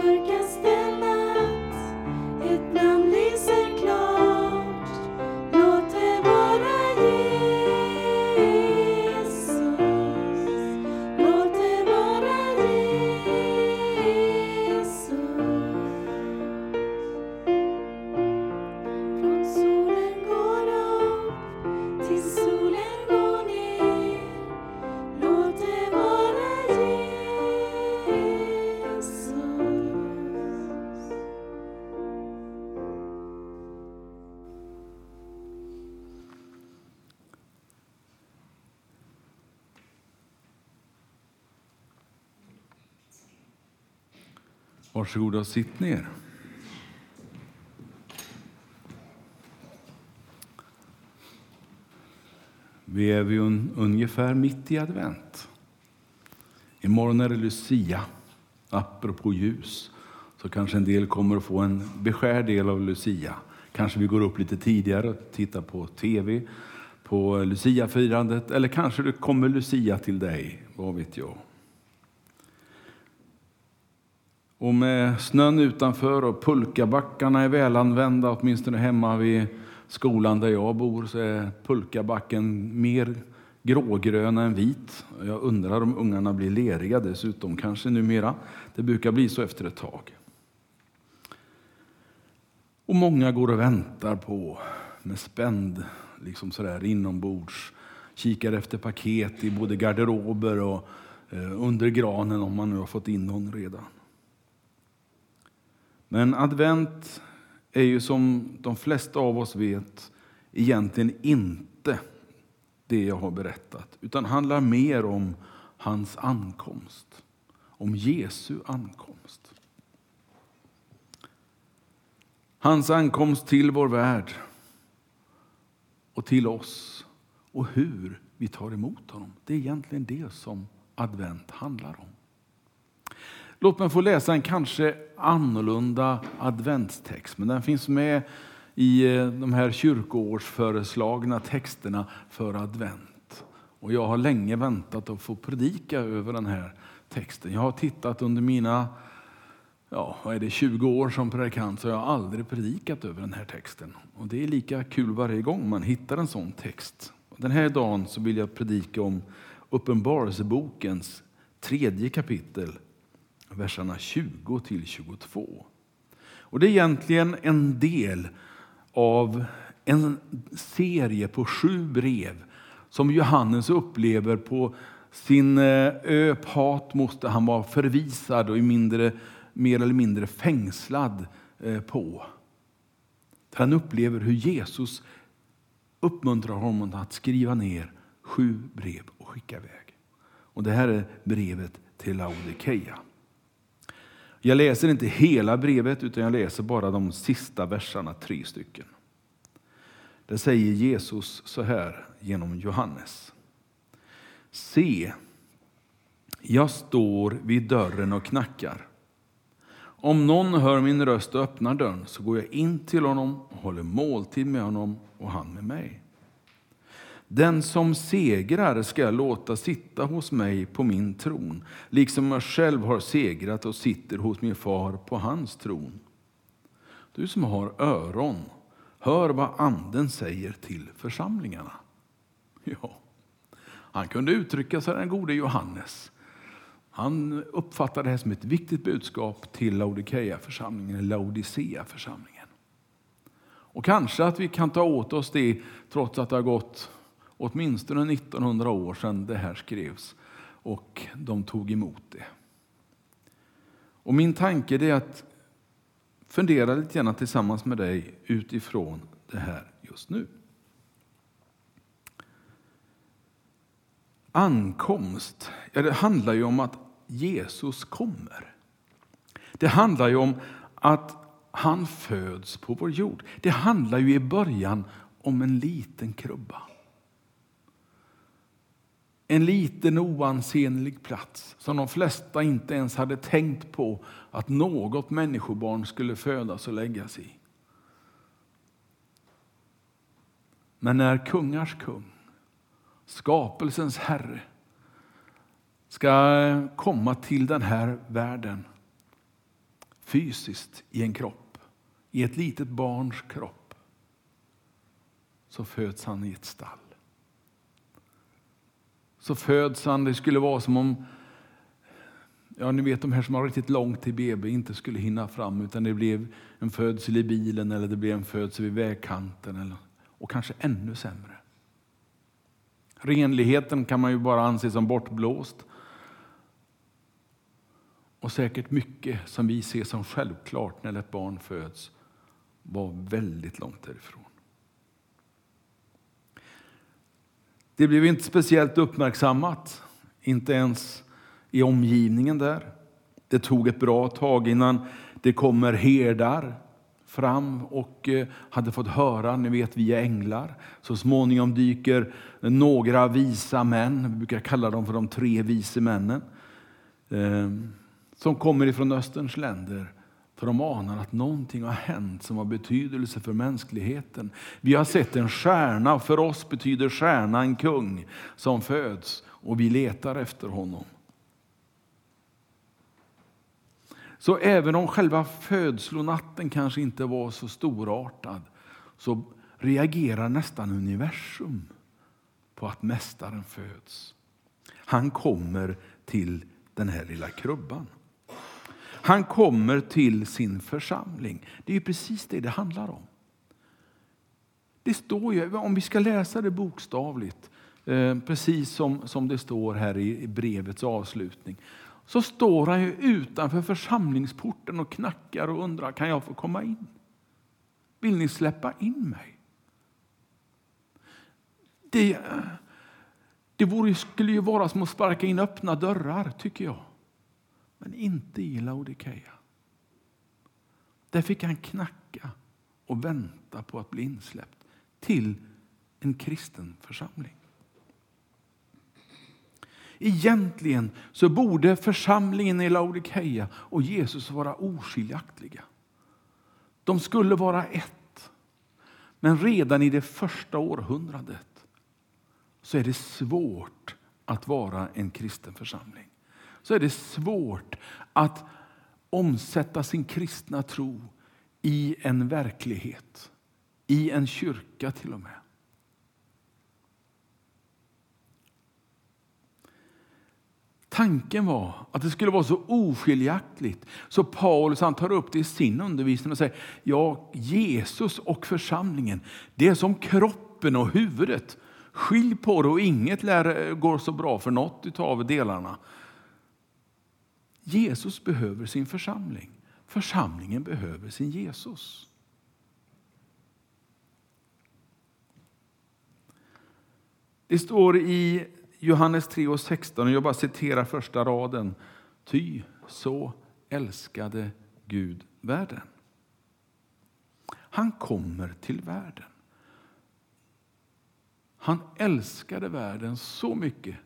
Ömür gel. Varsågoda och sitt ner. Vi är ju un, ungefär mitt i advent. Imorgon är det Lucia. Apropå ljus så kanske en del kommer att få en beskärd del av Lucia. Kanske vi går upp lite tidigare och tittar på tv på Lucia-firandet eller kanske det kommer Lucia till dig, vad vet jag. Och med snön utanför och pulkabackarna är välanvända, åtminstone hemma vid skolan där jag bor, så är pulkabacken mer grågrön än vit. Jag undrar om ungarna blir leriga dessutom, kanske numera. Det brukar bli så efter ett tag. Och många går och väntar på, med spänd liksom sådär inombords, kikar efter paket i både garderober och eh, under granen om man nu har fått in någon redan. Men advent är ju som de flesta av oss vet egentligen inte det jag har berättat, utan handlar mer om hans ankomst, om Jesu ankomst. Hans ankomst till vår värld och till oss och hur vi tar emot honom. Det är egentligen det som advent handlar om. Låt mig få läsa en kanske annorlunda adventstext, men den finns med i eh, de här kyrkoårsföreslagna texterna för advent. Och jag har länge väntat att få predika över den här texten. Jag har tittat under mina ja, vad är det, 20 år som predikant så jag har aldrig predikat över den här texten. Och det är lika kul varje gång man hittar en sån text. Den här dagen så vill jag predika om Uppenbarelsebokens tredje kapitel, verserna 20 till 22. Och det är egentligen en del av en serie på sju brev som Johannes upplever på sin eh, ö Patmos där han var förvisad och mindre, mer eller mindre fängslad eh, på. Där han upplever hur Jesus uppmuntrar honom att skriva ner sju brev och skicka iväg. Och det här är brevet till Laodikeia. Jag läser inte hela brevet utan jag läser bara de sista verserna, tre stycken. Där säger Jesus så här genom Johannes. Se, jag står vid dörren och knackar. Om någon hör min röst och öppnar dörren så går jag in till honom och håller måltid med honom och han med mig. Den som segrar ska jag låta sitta hos mig på min tron, liksom jag själv har segrat och sitter hos min far på hans tron. Du som har öron, hör vad Anden säger till församlingarna. Ja, han kunde uttrycka sig den gode Johannes. Han uppfattade det här som ett viktigt budskap till Laodikeia-församlingen, Laodicea-församlingen. Och kanske att vi kan ta åt oss det trots att det har gått åtminstone 1900 år sedan det här skrevs och de tog emot det. Och min tanke är att fundera lite grann tillsammans med dig utifrån det här just nu. Ankomst, ja, det handlar ju om att Jesus kommer. Det handlar ju om att han föds på vår jord. Det handlar ju i början om en liten krubba. En liten oansenlig plats som de flesta inte ens hade tänkt på att något människobarn skulle födas och läggas i. Men när kungars kung, skapelsens herre, ska komma till den här världen fysiskt i en kropp, i ett litet barns kropp, så föds han i ett stall. Så föds han, det skulle vara som om Ja, ni vet de här som har riktigt långt till BB inte skulle hinna fram utan det blev en födsel i bilen eller det blev en födsel vid vägkanten eller, och kanske ännu sämre. Renligheten kan man ju bara anse som bortblåst. Och säkert mycket som vi ser som självklart när ett barn föds var väldigt långt därifrån. Det blev inte speciellt uppmärksammat, inte ens i omgivningen där. Det tog ett bra tag innan det kommer herdar fram och eh, hade fått höra, ni vet via änglar. Så småningom dyker några visa män, vi brukar kalla dem för de tre vise männen, eh, som kommer ifrån Österns länder. För de anar att någonting har hänt som har betydelse för mänskligheten. Vi har sett en stjärna, för oss betyder stjärna en kung som föds och vi letar efter honom. Så även om själva födslonatten kanske inte var så storartad så reagerar nästan universum på att Mästaren föds. Han kommer till den här lilla krubban. Han kommer till sin församling. Det är precis det det handlar om. Det står ju, om vi ska läsa det bokstavligt, eh, precis som, som det står här i brevets avslutning, så står han ju utanför församlingsporten och knackar och undrar kan jag få komma in. Vill ni släppa in mig? Det, eh, det vore, skulle ju vara som att sparka in öppna dörrar, tycker jag. Men inte i Laodikeia. Där fick han knacka och vänta på att bli insläppt till en kristen församling. Egentligen så borde församlingen i Laodikeia och Jesus vara oskiljaktiga. De skulle vara ett. Men redan i det första århundradet så är det svårt att vara en kristen församling. Så är det svårt att omsätta sin kristna tro i en verklighet, i en kyrka till och med. Tanken var att det skulle vara så oskiljaktigt så Paulus han tar upp det i sin undervisning och säger ja, Jesus och församlingen, det är som kroppen och huvudet. Skilj på det och inget lär gå så bra för något av delarna. Jesus behöver sin församling. Församlingen behöver sin Jesus. Det står i Johannes 3 och 16, och jag bara citerar första raden. Ty så älskade Gud världen. Han kommer till världen. Han älskade världen så mycket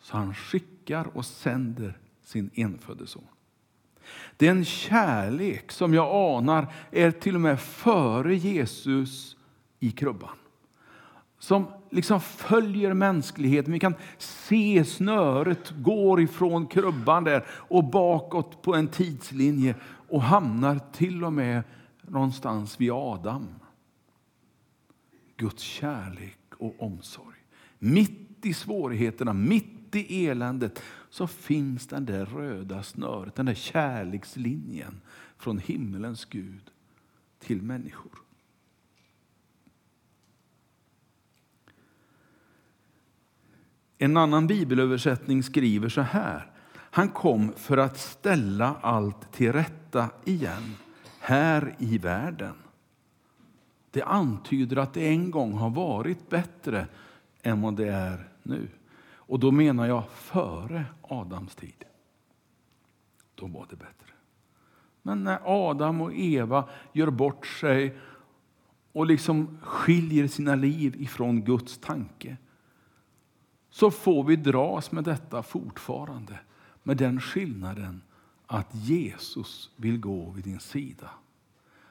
så han skickar och sänder sin enfödde son. Den kärlek som jag anar är till och med före Jesus i krubban som liksom följer mänskligheten. Vi kan se snöret går ifrån krubban där och bakåt på en tidslinje och hamnar till och med någonstans vid Adam. Guds kärlek och omsorg. Mitt i svårigheterna, mitt i eländet så finns den där röda snöret, den där kärlekslinjen från himmelens Gud till människor. En annan bibelöversättning skriver så här. Han kom för att ställa allt till rätta igen, här i världen. Det antyder att det en gång har varit bättre än vad det är nu. Och då menar jag före Adams tid. Då var det bättre. Men när Adam och Eva gör bort sig och liksom skiljer sina liv ifrån Guds tanke så får vi dras med detta fortfarande. Med den skillnaden att Jesus vill gå vid din sida.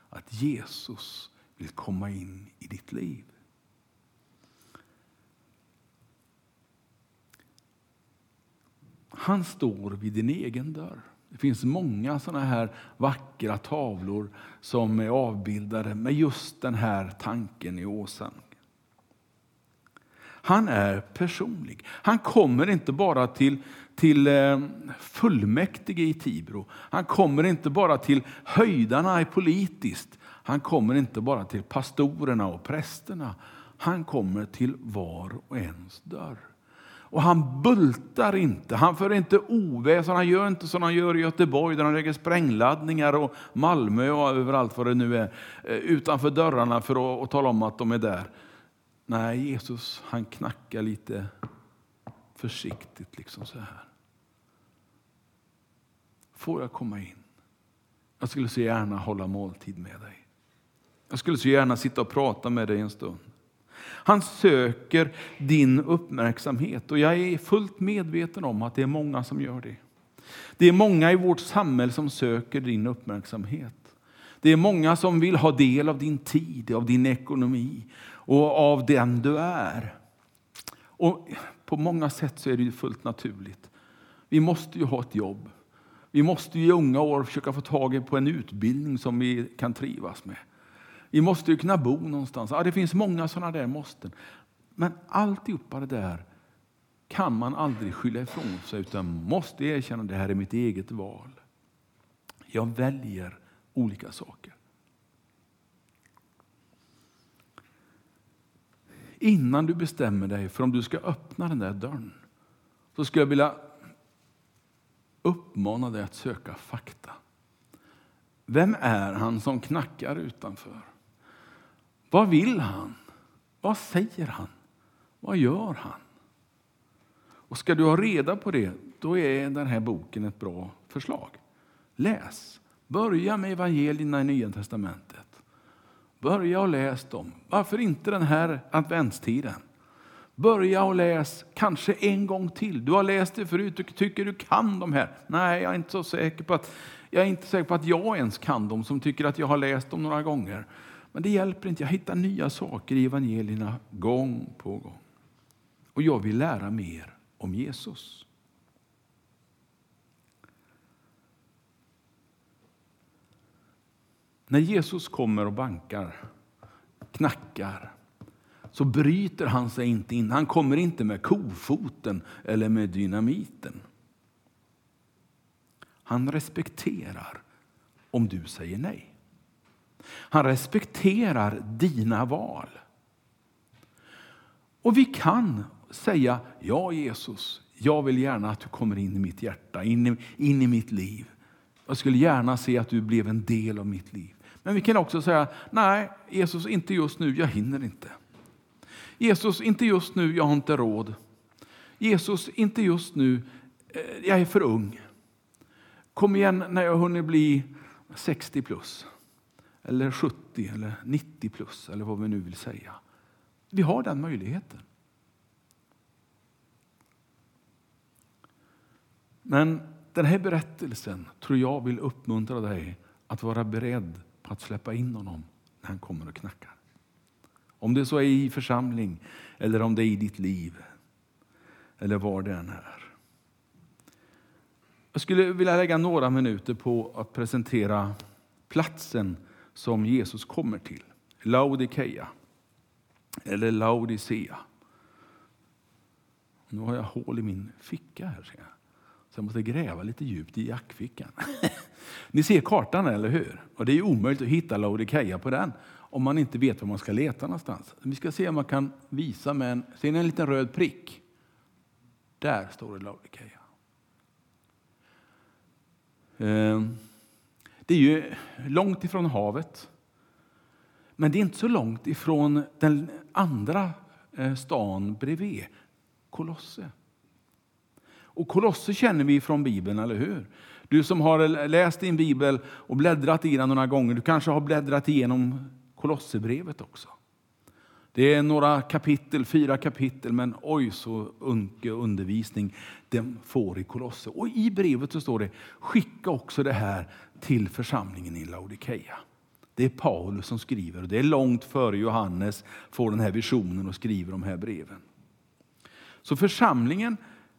Att Jesus vill komma in i ditt liv. Han står vid din egen dörr. Det finns många sådana här vackra tavlor som är avbildade med just den här tanken i åsan. Han är personlig. Han kommer inte bara till, till eh, fullmäktige i Tibro. Han kommer inte bara till höjdarna i politiskt. Han kommer inte bara till pastorerna och prästerna. Han kommer till var och ens dörr. Och han bultar inte, han för inte oväsen, han gör inte som han gör i Göteborg där han lägger sprängladdningar och Malmö och överallt vad det nu är eh, utanför dörrarna för att, att tala om att de är där. Nej, Jesus han knackar lite försiktigt liksom så här. Får jag komma in? Jag skulle så gärna hålla måltid med dig. Jag skulle så gärna sitta och prata med dig en stund. Han söker din uppmärksamhet och jag är fullt medveten om att det är många som gör det. Det är många i vårt samhälle som söker din uppmärksamhet. Det är många som vill ha del av din tid, av din ekonomi och av den du är. Och på många sätt så är det fullt naturligt. Vi måste ju ha ett jobb. Vi måste i unga år försöka få tag på en utbildning som vi kan trivas med. Vi måste ju kunna bo någonstans. Ja, det finns många sådana där måsten. Men alltihopa det där kan man aldrig skylla ifrån sig utan måste erkänna att det här är mitt eget val. Jag väljer olika saker. Innan du bestämmer dig för om du ska öppna den där dörren så skulle jag vilja uppmana dig att söka fakta. Vem är han som knackar utanför? Vad vill han? Vad säger han? Vad gör han? Och ska du ha reda på det, då är den här boken ett bra förslag. Läs. Börja med evangelierna i Nya testamentet. Börja och läs dem. Varför inte den här adventstiden? Börja och läs kanske en gång till. Du har läst det förut och tycker du kan de här. Nej, jag är inte så säker på att jag är inte säker på att jag ens kan dem som tycker att jag har läst dem några gånger. Men det hjälper inte. Jag hittar nya saker i evangelierna gång på gång. Och jag vill lära mer om Jesus. När Jesus kommer och bankar, knackar, så bryter han sig inte in. Han kommer inte med kofoten eller med dynamiten. Han respekterar om du säger nej. Han respekterar dina val. Och vi kan säga, ja Jesus, jag vill gärna att du kommer in i mitt hjärta, in i, in i mitt liv. Jag skulle gärna se att du blev en del av mitt liv. Men vi kan också säga, nej Jesus, inte just nu, jag hinner inte. Jesus, inte just nu, jag har inte råd. Jesus, inte just nu, eh, jag är för ung. Kom igen när jag hunnit bli 60 plus eller 70 eller 90 plus eller vad vi nu vill säga. Vi har den möjligheten. Men den här berättelsen tror jag vill uppmuntra dig att vara beredd på att släppa in honom när han kommer och knackar. Om det så är i församling eller om det är i ditt liv eller var det än är. Jag skulle vilja lägga några minuter på att presentera platsen som Jesus kommer till. Laodikeia, eller Laodicea. Nu har jag hål i min ficka här. Ser jag. Så jag måste gräva lite djupt i jackfickan. Ni ser kartan, eller hur? Och det är omöjligt att hitta Laodikeia på den om man inte vet var man ska leta någonstans. Vi ska se om man kan visa med en, ser ni en liten röd prick? Där står det Laodikeia. Ehm. Det är ju långt ifrån havet. Men det är inte så långt ifrån den andra eh, stan bredvid, Kolosse. Och Kolosse känner vi från Bibeln, eller hur? Du som har läst din bibel och bläddrat i den några gånger, du kanske har bläddrat igenom Kolossebrevet också. Det är några kapitel, fyra kapitel, men oj så unke undervisning den får i Kolosse. Och i brevet så står det, skicka också det här till församlingen i Laodikeia. Det är Paulus som skriver och det är långt före Johannes får den här visionen och skriver de här breven. Så församlingen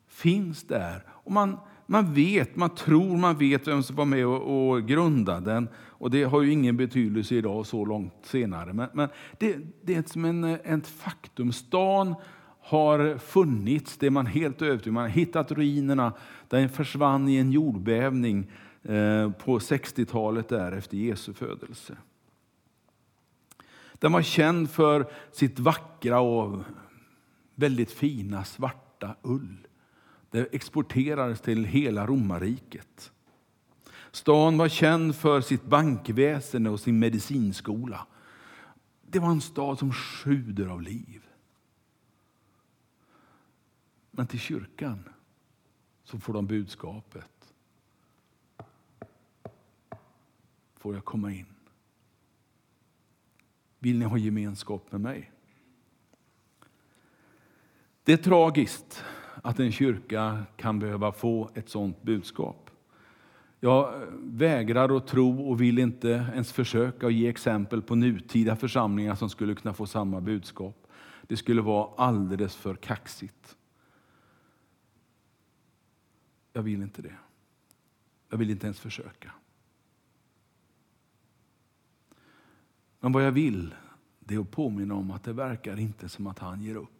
finns där och man man vet, man tror man vet vem som var med och, och grundade den. Och det har ju ingen betydelse idag så långt senare. Men, men det, det, är som en, ett faktum. Stan har funnits, det är man helt övertygad Man har hittat ruinerna. Den försvann i en jordbävning eh, på 60-talet där efter Jesu födelse. Den var känd för sitt vackra och väldigt fina svarta ull. Det exporterades till hela romarriket. Stan var känd för sitt bankväsende och sin medicinskola. Det var en stad som sjuder av liv. Men till kyrkan så får de budskapet. Får jag komma in? Vill ni ha gemenskap med mig? Det är tragiskt att en kyrka kan behöva få ett sådant budskap. Jag vägrar att tro och vill inte ens försöka ge exempel på nutida församlingar som skulle kunna få samma budskap. Det skulle vara alldeles för kaxigt. Jag vill inte det. Jag vill inte ens försöka. Men vad jag vill det är att påminna om att det verkar inte som att han ger upp.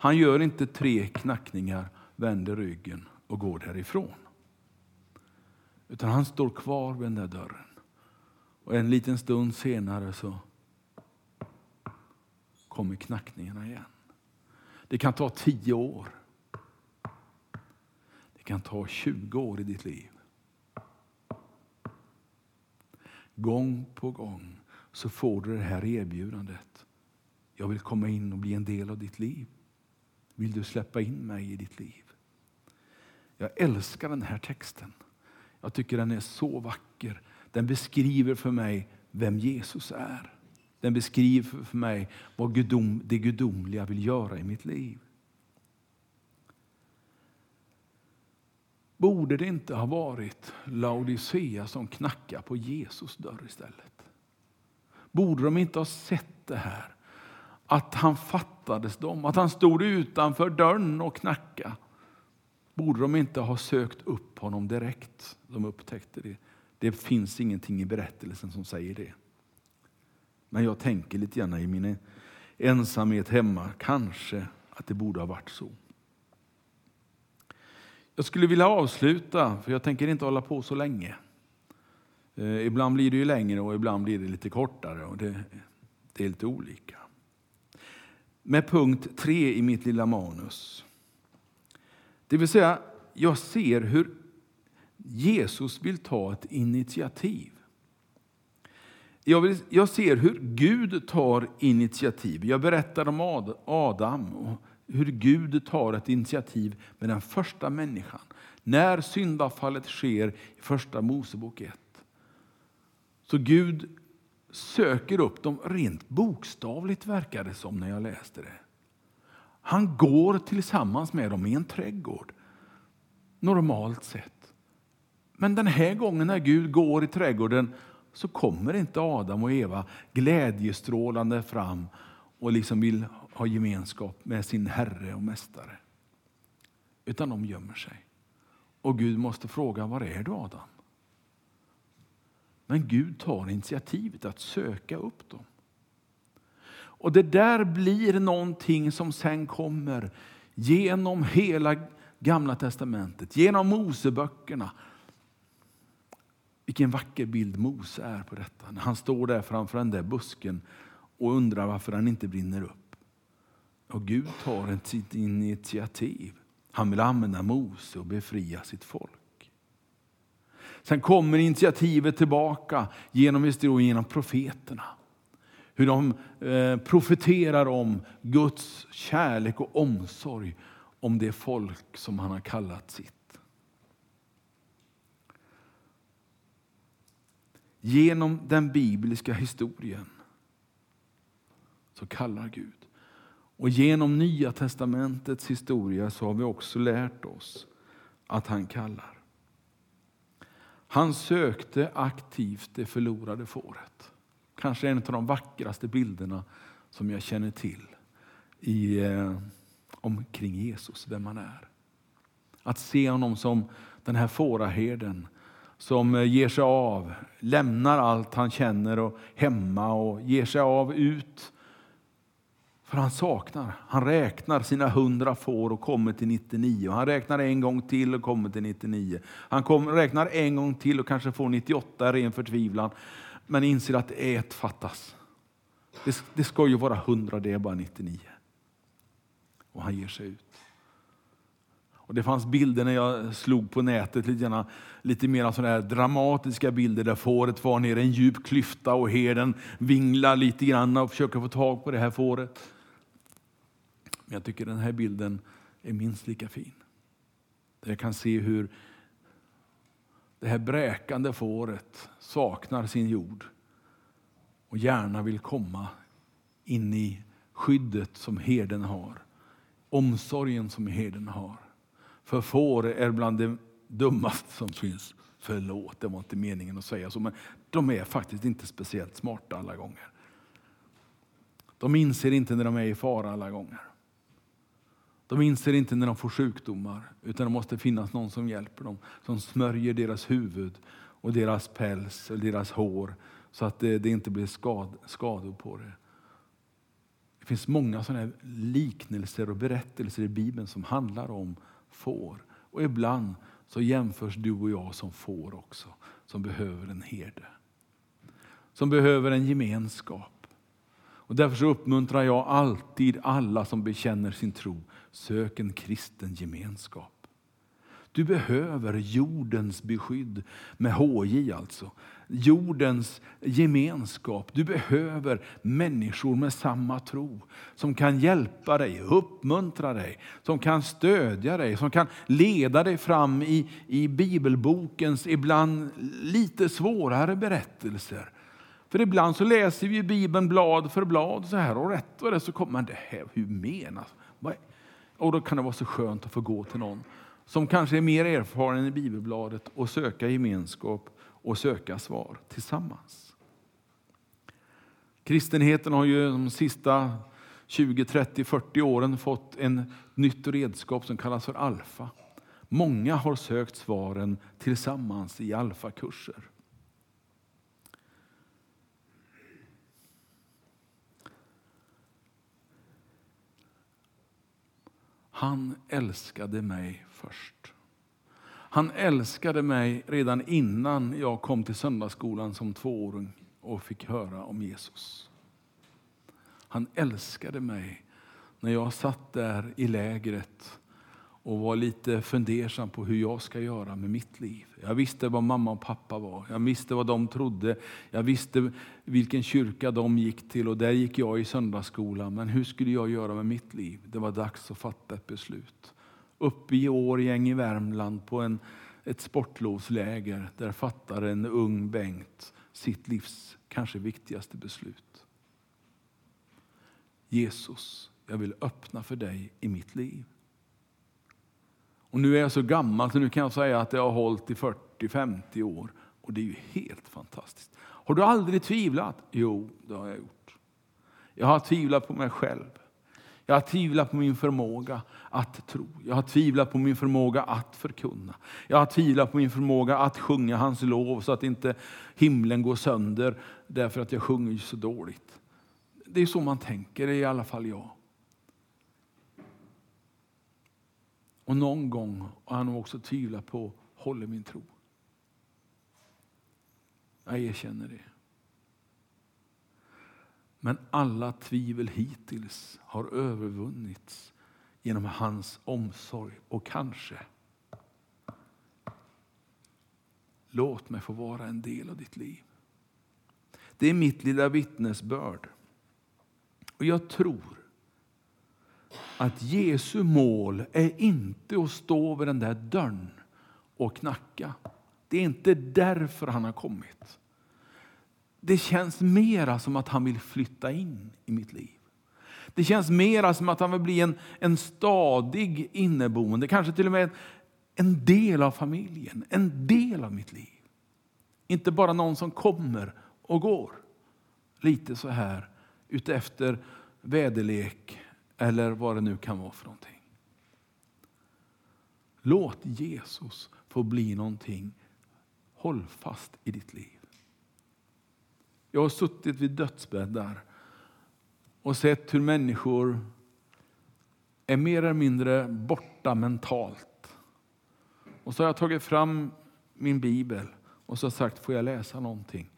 Han gör inte tre knackningar, vänder ryggen och går därifrån. Utan han står kvar vid den där dörren. Och en liten stund senare så kommer knackningarna igen. Det kan ta tio år. Det kan ta 20 år i ditt liv. Gång på gång så får du det här erbjudandet. Jag vill komma in och bli en del av ditt liv. Vill du släppa in mig i ditt liv? Jag älskar den här texten. Jag tycker den är så vacker. Den beskriver för mig vem Jesus är. Den beskriver för mig vad gudom, det gudomliga vill göra i mitt liv. Borde det inte ha varit Laodicea som knackade på Jesus dörr istället? Borde de inte ha sett det här? Att han fattades dem, att han stod utanför dörren och knackade. Borde de inte ha sökt upp honom direkt? De upptäckte det. Det finns ingenting i berättelsen som säger det. Men jag tänker lite grann i min ensamhet hemma, kanske att det borde ha varit så. Jag skulle vilja avsluta, för jag tänker inte hålla på så länge. Eh, ibland blir det ju längre och ibland blir det lite kortare. och det, det är lite olika. Med punkt 3 i mitt lilla manus. Det vill säga, jag ser hur Jesus vill ta ett initiativ. Jag, vill, jag ser hur Gud tar initiativ. Jag berättar om Adam och hur Gud tar ett initiativ med den första människan. När syndafallet sker i första Mosebok 1. Så Gud söker upp dem rent bokstavligt verkar det som när jag läste det. Han går tillsammans med dem i en trädgård. Normalt sett. Men den här gången när Gud går i trädgården så kommer inte Adam och Eva glädjestrålande fram och liksom vill ha gemenskap med sin Herre och Mästare. Utan de gömmer sig. Och Gud måste fråga, var är du Adam? Men Gud tar initiativet att söka upp dem. Och det där blir någonting som sen kommer genom hela Gamla testamentet, genom Moseböckerna. Vilken vacker bild Mose är på detta. När han står där framför den där busken och undrar varför den inte brinner upp. Och Gud tar ett initiativ. Han vill använda Mose och befria sitt folk. Sen kommer initiativet tillbaka genom historien, genom profeterna. Hur de eh, profeterar om Guds kärlek och omsorg om det folk som han har kallat sitt. Genom den bibliska historien så kallar Gud. Och genom Nya testamentets historia så har vi också lärt oss att han kallar. Han sökte aktivt det förlorade fåret. Kanske en av de vackraste bilderna som jag känner till i, eh, omkring Jesus, vem han är. Att se honom som den här fåraherden som eh, ger sig av, lämnar allt han känner och hemma och ger sig av ut. För han saknar. Han räknar sina hundra får och kommer till 99. Han räknar en gång till och kommer till 99. Han kom, räknar en gång till och kanske får 98 ren förtvivlan. Men inser att ett fattas. Det, det ska ju vara 100, det är bara 99. Och han ger sig ut. Och det fanns bilder när jag slog på nätet, lite, gärna, lite mer sådana dramatiska bilder där fåret var nere i en djup klyfta och herden vinglar lite grann och försöker få tag på det här fåret. Men jag tycker den här bilden är minst lika fin. Där jag kan se hur det här bräkande fåret saknar sin jord och gärna vill komma in i skyddet som herden har. Omsorgen som herden har. För får är bland det dummaste som finns. Förlåt, det var inte meningen att säga så, men de är faktiskt inte speciellt smarta alla gånger. De inser inte när de är i fara alla gånger. De inser inte när de får sjukdomar, utan det måste finnas någon som hjälper dem, som smörjer deras huvud och deras päls och deras hår så att det, det inte blir skad, skador på det. Det finns många sådana liknelser och berättelser i Bibeln som handlar om får. Och ibland så jämförs du och jag som får också, som behöver en herde. Som behöver en gemenskap. Och därför så uppmuntrar jag alltid alla som bekänner sin tro, sök en kristen gemenskap. Du behöver jordens beskydd, med HJ alltså. Jordens gemenskap. Du behöver människor med samma tro. Som kan hjälpa dig, uppmuntra dig, som kan stödja dig, som kan leda dig fram i, i bibelbokens ibland lite svårare berättelser. För ibland så läser vi Bibeln blad för blad så här och rätt vad det så kommer man det här, hur menas? Och då kan det vara så skönt att få gå till någon som kanske är mer erfaren i bibelbladet och söka gemenskap och söka svar tillsammans. Kristenheten har ju de sista 20, 30, 40 åren fått en nytt redskap som kallas för alfa. Många har sökt svaren tillsammans i alfakurser. Han älskade mig först. Han älskade mig redan innan jag kom till söndagsskolan som tvååring och fick höra om Jesus. Han älskade mig när jag satt där i lägret och var lite fundersam på hur jag ska göra med mitt liv. Jag visste vad mamma och pappa var, jag visste vad de trodde, jag visste vilken kyrka de gick till och där gick jag i söndagsskola. Men hur skulle jag göra med mitt liv? Det var dags att fatta ett beslut. Uppe i Årgäng i Värmland på en, ett sportlovsläger, där fattar en ung Bengt sitt livs kanske viktigaste beslut. Jesus, jag vill öppna för dig i mitt liv. Och nu är jag så gammal så nu kan jag säga att jag har hållit i 40-50 år. Och det är ju helt fantastiskt. Har du aldrig tvivlat? Jo, det har jag gjort. Jag har tvivlat på mig själv. Jag har tvivlat på min förmåga att tro. Jag har tvivlat på min förmåga att förkunna. Jag har tvivlat på min förmåga att sjunga hans lov så att inte himlen går sönder därför att jag sjunger så dåligt. Det är så man tänker, det är i alla fall jag. Och någon gång har han också tvivlat på, håller min tro? Jag erkänner det. Men alla tvivel hittills har övervunnits genom hans omsorg och kanske Låt mig få vara en del av ditt liv. Det är mitt lilla vittnesbörd. Och jag tror att Jesu mål är inte att stå vid den där dörren och knacka. Det är inte därför han har kommit. Det känns mera som att han vill flytta in i mitt liv. Det känns mera som att han vill bli en, en stadig inneboende, kanske till och med en del av familjen, en del av mitt liv. Inte bara någon som kommer och går. Lite så här utefter väderlek eller vad det nu kan vara för någonting. Låt Jesus få bli någonting hållfast i ditt liv. Jag har suttit vid dödsbäddar och sett hur människor är mer eller mindre borta mentalt. Och så har jag tagit fram min bibel och så sagt, får jag läsa någonting?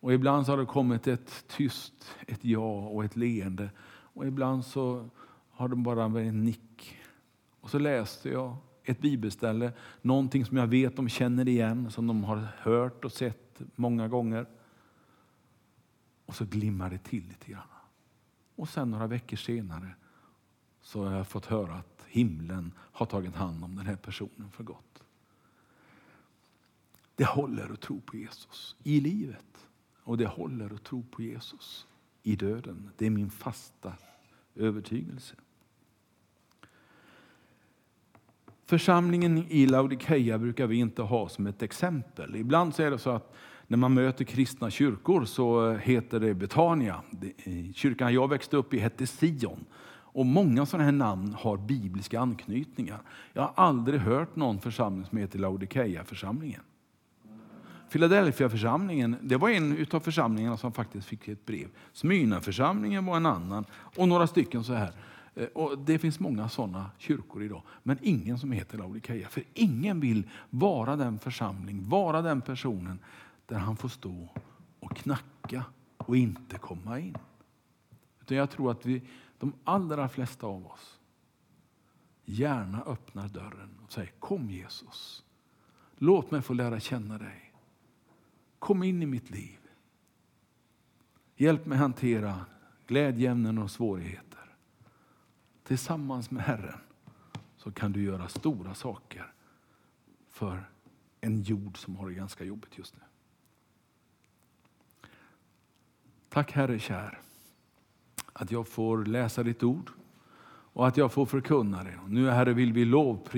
Och ibland så har det kommit ett tyst, ett ja och ett leende. Och ibland så har de bara en nick. Och så läste jag ett bibelställe, någonting som jag vet de känner igen, som de har hört och sett många gånger. Och så glimmar det till lite grann. Och sen några veckor senare så har jag fått höra att himlen har tagit hand om den här personen för gott. Det håller att tro på Jesus i livet och det håller att tro på Jesus i döden. Det är min fasta övertygelse. Församlingen i Laodikeia brukar vi inte ha som ett exempel. Ibland så är det så att när man möter kristna kyrkor så heter det Betania. Kyrkan jag växte upp i hette Sion. Och Många sådana här namn har bibliska anknytningar. Jag har aldrig hört någon församling som heter Laodikeia-församlingen. Philadelphia-församlingen det var en av församlingarna som faktiskt fick ett brev. Smyrna-församlingen var en annan och några stycken så här. Eh, och det finns många sådana kyrkor idag, men ingen som heter Laodikeia. För ingen vill vara den församling, vara den personen där han får stå och knacka och inte komma in. Utan jag tror att vi, de allra flesta av oss gärna öppnar dörren och säger Kom Jesus, låt mig få lära känna dig. Kom in i mitt liv. Hjälp mig hantera glädjeämnen och svårigheter. Tillsammans med Herren så kan du göra stora saker för en jord som har det ganska jobbigt just nu. Tack Herre kär att jag får läsa ditt ord och att jag får förkunna det. Nu Herre vill vi lovprisa